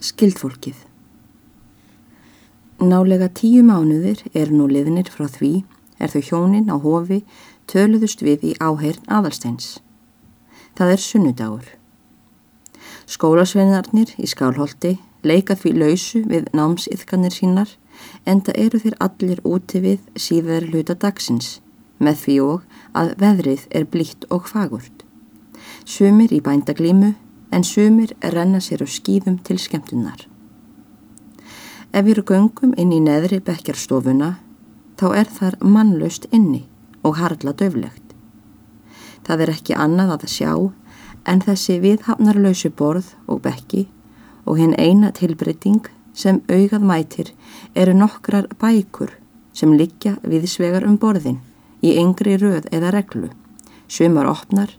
Skildfólkið Nálega tíu mánuðir er nú liðnir frá því er þau hjónin á hofi töluðust við í áheirn aðalsteins. Það er sunnudagur. Skólasveinarnir í skálholti leika því lausu við námsiðkanir sínar en það eru þeir allir úti við síðar hluta dagsins með því og að veðrið er blítt og fagurt. Sumir í bændaglímu en sumir renna sér á skýðum til skemmtunar. Ef við göngum inn í neðri bekkjarstofuna þá er þar mannlaust inni og harla döflegt. Það er ekki annað að sjá en þessi viðhafnarlausu borð og bekki og hinn eina tilbreyting sem augað mætir eru nokkrar bækur sem liggja viðsvegar um borðin í yngri röð eða reglu, sumar opnar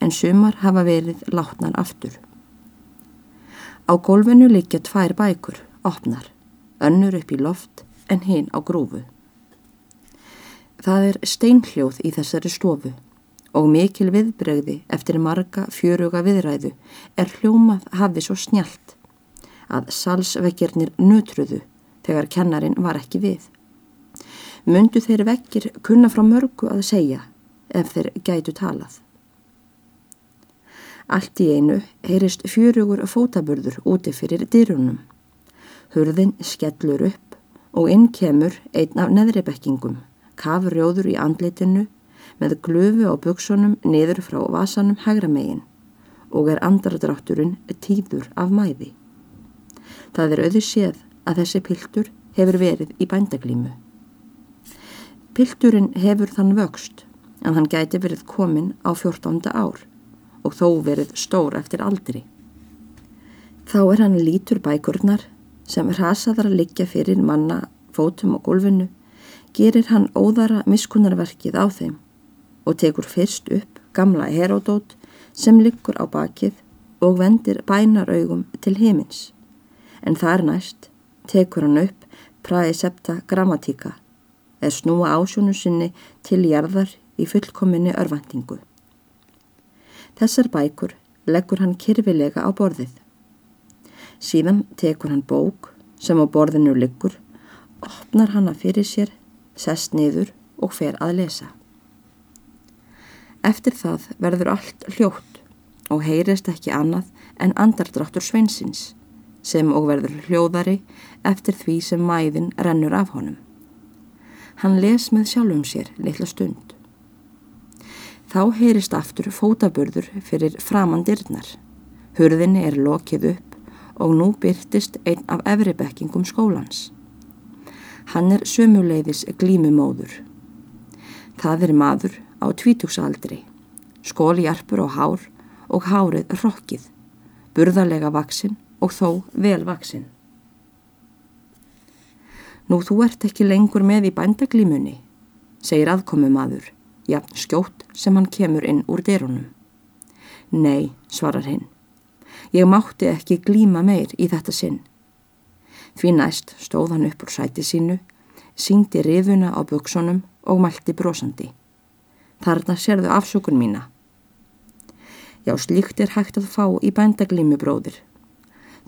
en sumar hafa verið látnar aftur. Á gólfinu liggja tvær bækur, opnar, önnur upp í loft en hinn á grúfu. Það er steinhljóð í þessari stofu og mikil viðbregði eftir marga fjöruga viðræðu er hljómað hafi svo snjált að salsvekkirnir nötruðu þegar kennarin var ekki við. Mundu þeir vekkir kunna frá mörgu að segja ef þeir gætu talað. Allt í einu heyrist fjörugur fótaburður úti fyrir dyrunum. Hurðin skellur upp og inn kemur einn af neðribekkingum, kafurjóður í andleitinu með glöfu á buksunum niður frá vasanum hægramegin og er andradrátturinn tíður af mæði. Það er auðvið séð að þessi piltur hefur verið í bændaglímu. Pilturinn hefur þann vöxt en hann gæti verið komin á 14. ár og þó verið stór eftir aldri. Þá er hann lítur bækurnar sem rasaðar að liggja fyrir manna fótum og gólfinu, gerir hann óðara miskunnarverkið á þeim og tekur fyrst upp gamla herodót sem liggur á bakið og vendir bænaraugum til heimins. En þar næst tekur hann upp praecepta grammatíka eða snúa ásjónu sinni til jarðar í fullkominni örvendingu. Þessar bækur leggur hann kyrfilega á borðið. Síðan tekur hann bók sem á borðinu liggur, opnar hanna fyrir sér, sest niður og fer að lesa. Eftir það verður allt hljótt og heyrist ekki annað en andardráttur sveinsins sem og verður hljóðari eftir því sem mæðin rennur af honum. Hann les með sjálfum sér litla stund. Þá heyrist aftur fótaburður fyrir framandirnar. Hurðinni er lokið upp og nú byrtist einn af efribekkingum skólans. Hann er sömuleiðis glímumóður. Það er maður á tvítugsaldri, skóliarpur og hár og hárið rokkið, burðarlega vaksinn og þó vel vaksinn. Nú þú ert ekki lengur með í bændaglímunni, segir aðkomi maður jafn skjótt sem hann kemur inn úr derunum. Nei, svarar hinn. Ég mátti ekki glíma meir í þetta sinn. Því næst stóð hann upp úr sæti sínu, síndi rifuna á buksunum og mælti brosandi. Þarna serðu afsökun mína. Já, slíkt er hægt að fá í bændaglími bróðir.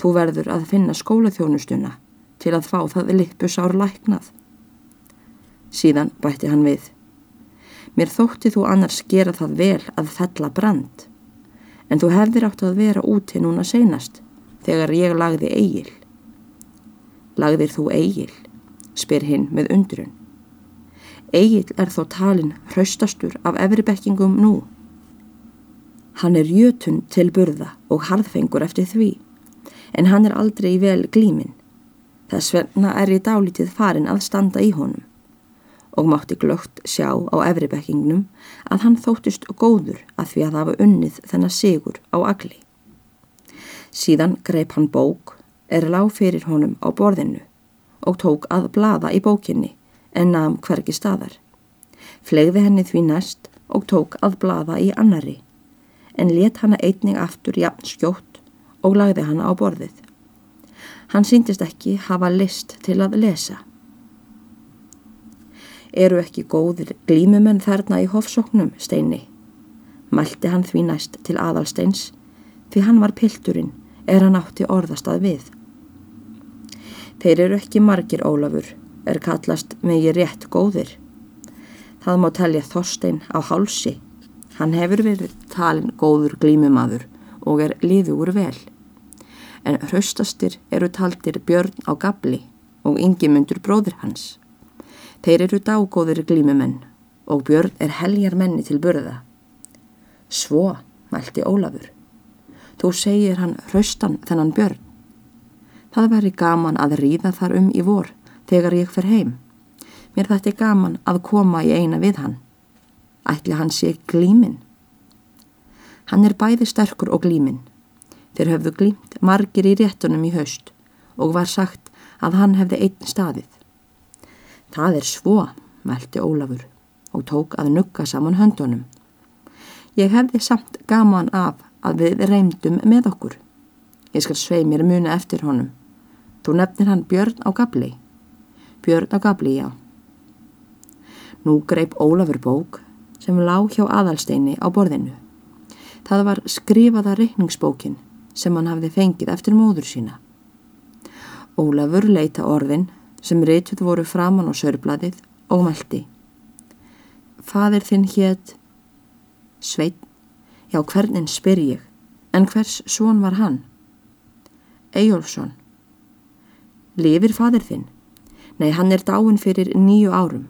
Þú verður að finna skólaþjónustuna til að fá það lippusár læknað. Síðan bætti hann við. Mér þótti þú annars gera það vel að fella brand. En þú hefðir átt að vera úti núna seinast þegar ég lagði eigil. Lagðir þú eigil? spyr hinn með undrun. Egil er þó talin hraustastur af efribekkingum nú. Hann er jötun til burða og harðfengur eftir því, en hann er aldrei vel glímin. Þess vegna er ég dálítið farin að standa í honum og mátti glögt sjá á efribekkingnum að hann þóttist góður að því að hafa unnið þennar sigur á agli. Síðan greip hann bók, er lág fyrir honum á borðinu og tók að blada í bókinni en naðum hvergi staðar. Flegði henni því næst og tók að blada í annari en let hanna einning aftur jafn skjótt og lagði hanna á borðið. Hann síndist ekki hafa list til að lesa eru ekki góðir glímumenn þarna í hofsóknum, steini. Mælti hann því næst til aðalsteins, því hann var pilturinn, er hann átti orðastað við. Þeir eru ekki margir Ólafur, er kallast megi rétt góðir. Það má telja Þorstein á hálsi. Hann hefur verið talin góður glímumadur og er liður vel. En hraustastir eru taldir Björn á gabli og yngimundur bróðir hans. Þeir eru dágóðir glímumenn og Björn er heljar menni til börða. Svo, mælti Ólafur. Þú segir hann hraustan þennan Björn. Það veri gaman að ríða þar um í vor þegar ég fer heim. Mér þetta er gaman að koma í eina við hann. Ætli hann sé glímin. Hann er bæði sterkur og glímin. Þeir höfðu glímt margir í réttunum í haust og var sagt að hann hefði einn staðið. Það er svo, meldi Ólafur og tók að nugga saman höndunum. Ég hefði samt gaman af að við reymdum með okkur. Ég skal svei mér muni eftir honum. Þú nefnir hann Björn á gabli. Björn á gabli, já. Nú greip Ólafur bók sem lág hjá aðalsteini á borðinu. Það var skrifaða reikningsbókin sem hann hafði fengið eftir móður sína. Ólafur leita orðin sem reytuð voru framann á sörbladið og meldi. Fadir þinn hétt Sveit, já hvernig spyr ég, en hvers svon var hann? Ejjólfsson. Lifir fadir þinn? Nei, hann er dáin fyrir nýju árum.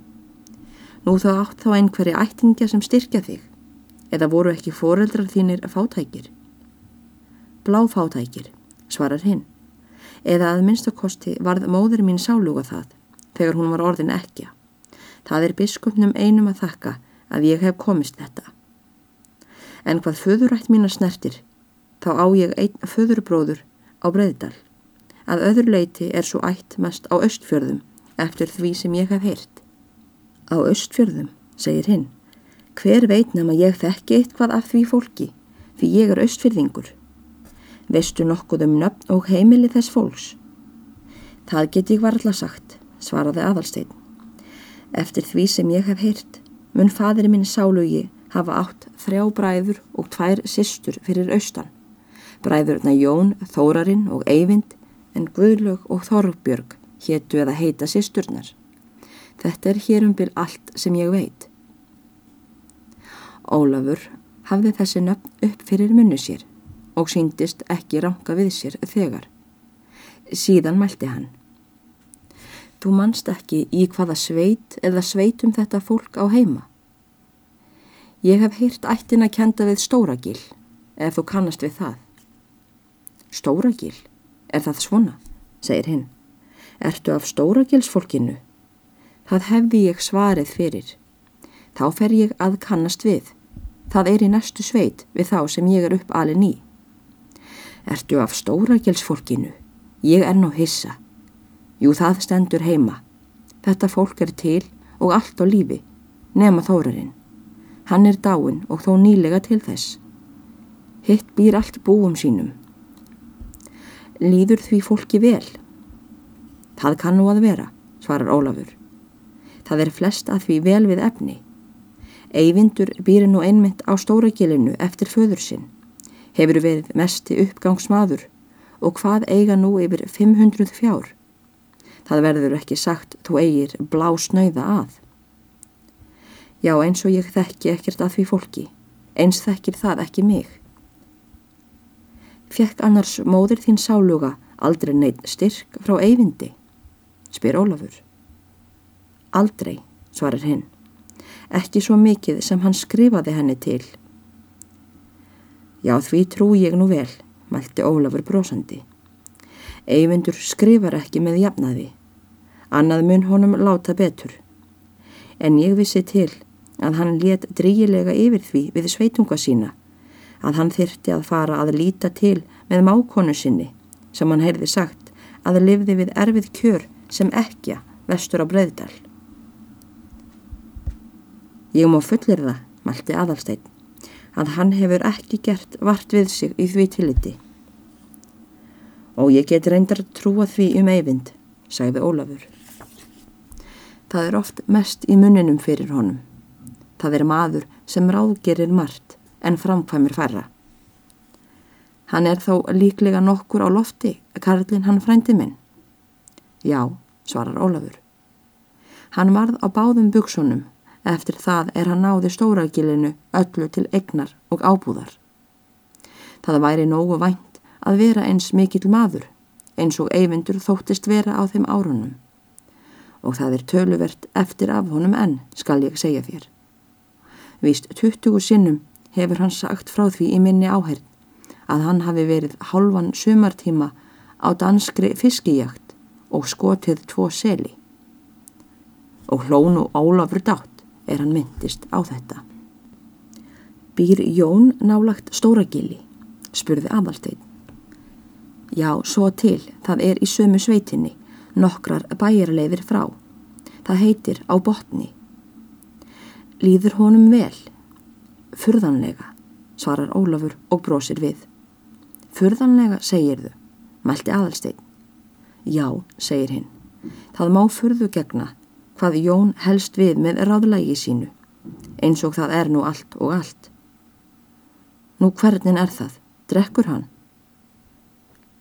Nú þá átt þá einhverja ættingja sem styrkja þig, eða voru ekki foreldrar þínir fátækir? Bláfátækir, svarar hinn, eða að minnstakosti varð móður mín sáluga það, þegar hún var orðin ekja. Það er biskupnum einum að þakka að ég hef komist þetta. En hvað föðurætt mín að snertir, þá á ég einn föðurbróður á Breiðdal. Að öðru leiti er svo ætt mest á östfjörðum eftir því sem ég hef heyrt. Á östfjörðum, segir hinn, hver veit nema ég þekki eitthvað af því fólki, því ég er östfjörðingur. Veistu nokkuð um nöfn og heimili þess fólks? Það get ég varðla sagt, svaraði aðalstein. Eftir því sem ég hef heyrt, mun fadir minn sálugi hafa átt þrjá bræður og tvær sýstur fyrir austan. Bræðurna Jón, Þórarinn og Eyvind en Guðlög og Þorgbjörg héttu eða heita sýsturnar. Þetta er hér um byl allt sem ég veit. Ólafur hafði þessi nöfn upp fyrir munnu sér og síndist ekki ranka við sér þegar. Síðan mælti hann. Þú manst ekki í hvaða sveit eða sveitum þetta fólk á heima. Ég hef heyrt ættin að kenda við Stóragil, ef þú kannast við það. Stóragil? Er það svona? segir hinn. Ertu af Stóragilsfólkinu? Það hefði ég svarið fyrir. Þá fer ég að kannast við. Það er í næstu sveit við þá sem ég er upp alin í. Ertu af Stóragilsfólkinu? Ég er ná hissa. Jú, það stendur heima. Þetta fólk er til og allt á lífi, nema þórarinn. Hann er dáin og þó nýlega til þess. Hitt býr allt búum sínum. Líður því fólki vel? Það kann nú að vera, svarar Ólafur. Það er flest að því vel við efni. Eyvindur býri nú einmitt á stóragilinu eftir föður sinn. Hefur verið mesti uppgangsmaður og hvað eiga nú yfir 500 fjár? Það verður ekki sagt þú eigir blá snöyða að. Já, eins og ég þekki ekkert að því fólki. Eins þekkir það ekki mig. Fjekk annars móður þín sáluga aldrei neitt styrk frá eyvindi? spyr Ólafur. Aldrei, svarir hinn. Ekki svo mikið sem hann skrifaði henni til. Já, því trú ég nú vel, mælti Ólafur brósandi. Eyvindur skrifar ekki með jafnaði. Annað mun honum láta betur. En ég vissi til að hann let drígilega yfir því við sveitunga sína, að hann þyrti að fara að líta til með mákonu sinni, sem hann heyrði sagt að lifði við erfið kjör sem ekja vestur á breyðdal. Ég má fullir það, mælti aðalstein, að hann hefur ekki gert vart við sig í því tilliti. Og ég get reyndar trúa því um eyvind, sagði Ólafur. Það er oft mest í muninum fyrir honum. Það er maður sem ráðgerir margt en framkvæmur færra. Hann er þó líklega nokkur á lofti, Karlinn hann frændi minn. Já, svarar Ólafur. Hann varð á báðum buksunum, eftir það er hann náði stóragilinu öllu til egnar og ábúðar. Það væri nógu vænt að vera eins mikill maður, eins og eyvindur þóttist vera á þeim árunum. Og það er töluvert eftir af honum enn, skal ég segja þér. Víst 20 sinnum hefur hann sagt frá því í minni áherð að hann hafi verið halvan sumartíma á danskri fiskijakt og skotið tvo seli. Og hlónu Ólafur dátt er hann myndist á þetta. Býr Jón nálagt Stóragili, spurði aðalstein. Já, svo til, það er í sömu sveitinni, nokkrar bæjarleifir frá. Það heitir á botni. Lýður honum vel? Furðanlega, svarar Ólafur og brósir við. Furðanlega, segir þau, mælti aðalstein. Já, segir hinn, það má furðu gegna hvað Jón helst við með ráðlægi sínu, eins og það er nú allt og allt. Nú hvernig er það? Drekkur hann?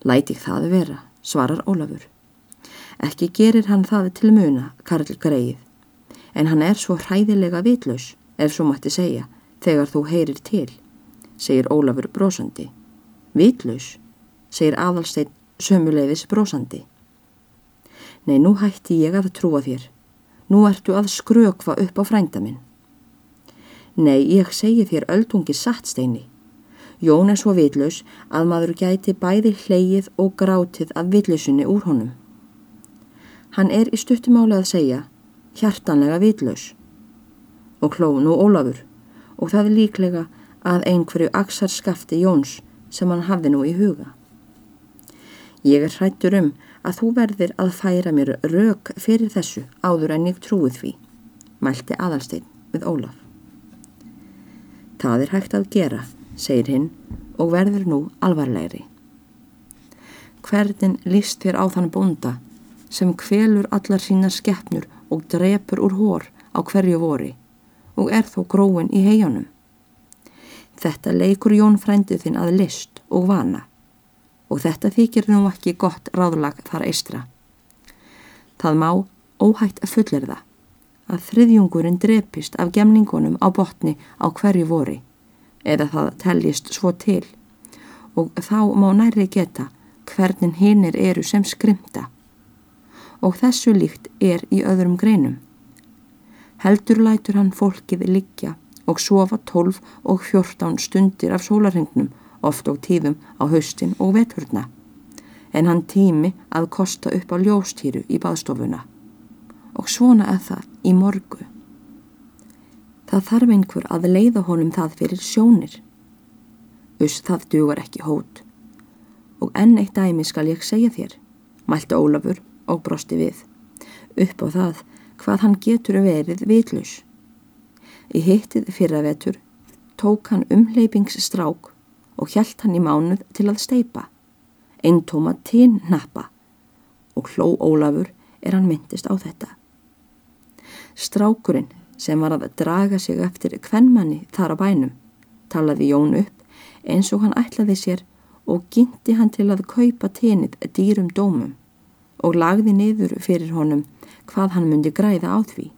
Læti það vera, svarar Ólafur. Ekki gerir hann það til muna, Karl Greið, en hann er svo hræðilega vitlaus, ef svo mætti segja, þegar þú heyrir til, segir Ólafur brósandi. Vitlaus, segir aðalsteinn sömuleiðis brósandi. Nei, nú hætti ég að trúa þér. Nú ertu að skrökva upp á frænda minn. Nei, ég segi þér öldungi sattsteini. Jón er svo vitlaus að maður gæti bæði hleyið og grátið af vitlausunni úr honum. Hann er í stuttumáli að segja hjartanlega vitlaus. Og hló nú Ólafur og það er líklega að einhverju aksar skafti Jóns sem hann hafði nú í huga. Ég er hrættur um að þú verðir að færa mér rauk fyrir þessu áður en ég trúið því, mælti aðalstein við Ólaf. Það er hægt að gera, segir hinn og verður nú alvarlegri. Hverðin líst þér á þann bónda sem kvelur allar sína skeppnur og drepur úr hór á hverju vori og er þó gróin í heianum. Þetta leikur Jón frændið þinn að list og vana og þetta þykir nú ekki gott ráðlag þar eistra. Það má óhætt að fullerða að þriðjungurinn drepist af gemningunum á botni á hverju vori eða það teljist svo til og þá má nærri geta hvernig hinnir eru sem skrimta og þessu líkt er í öðrum greinum. Heldur lætur hann fólkið liggja og sofa 12 og 14 stundir af sólarhengnum oft og tíðum á haustin og veturna, en hann tími að kosta upp á ljóstýru í baðstofuna. Og svona er það í morgu. Það þarf einhver að leiða honum það fyrir sjónir. Us það dugar ekki hót. Og enn eitt dæmi skal ég segja þér, mælti Ólafur og brosti við, upp á það hvað hann getur verið vitlaus. Í hittið fyrra vetur tók hann umleipingsstrák og hjælt hann í mánuð til að steipa, einn tóma tín nappa og hló Ólafur er hann myndist á þetta. Strákurinn sem var að draga sig eftir kvennmanni þar á bænum talaði Jón upp eins og hann ætlaði sér og gynnti hann til að kaupa tínið dýrum dómum og lagði niður fyrir honum hvað hann myndi græða á því.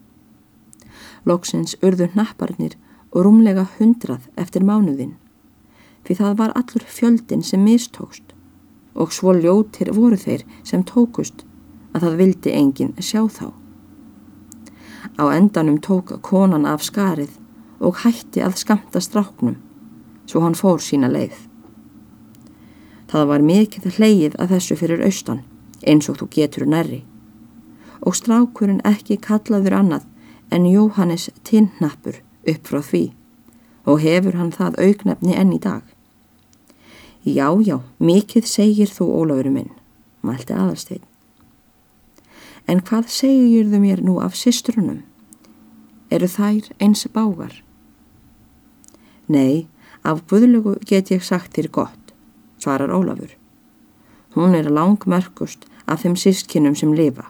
Lóksins urður napparnir og rúmlega hundrað eftir mánuðin því það var allur fjöldin sem mistókst og svo ljótir voru þeir sem tókust að það vildi enginn sjá þá. Á endanum tók konan af skarið og hætti að skamta stráknum svo hann fór sína leið. Það var mikið hleyið að þessu fyrir austan eins og þú getur nærri og strákurinn ekki kallaður annað en Jóhannes Tinnnappur upp frá því og hefur hann það augnefni enn í dag. Já, já, mikið segir þú Ólafur minn, mælti aðalstein. En hvað segir þau mér nú af systrunum? Eru þær eins bágar? Nei, af buðlugu get ég sagt þér gott, svarar Ólafur. Hún er langmerkust af þeim sístkinnum sem lifa.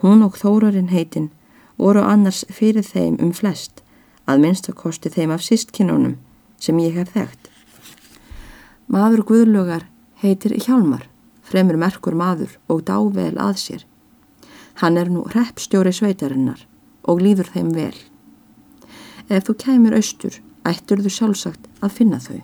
Hún og þórarinn heitinn voru annars fyrir þeim um flest að minnstakosti þeim af sístkinnunum sem ég hef þekkt. Maður Guðlugar heitir Hjálmar, fremur merkur maður og dável að sér. Hann er nú reppstjóri sveitarinnar og líður þeim vel. Ef þú kæmur austur, ættur þú sjálfsagt að finna þau.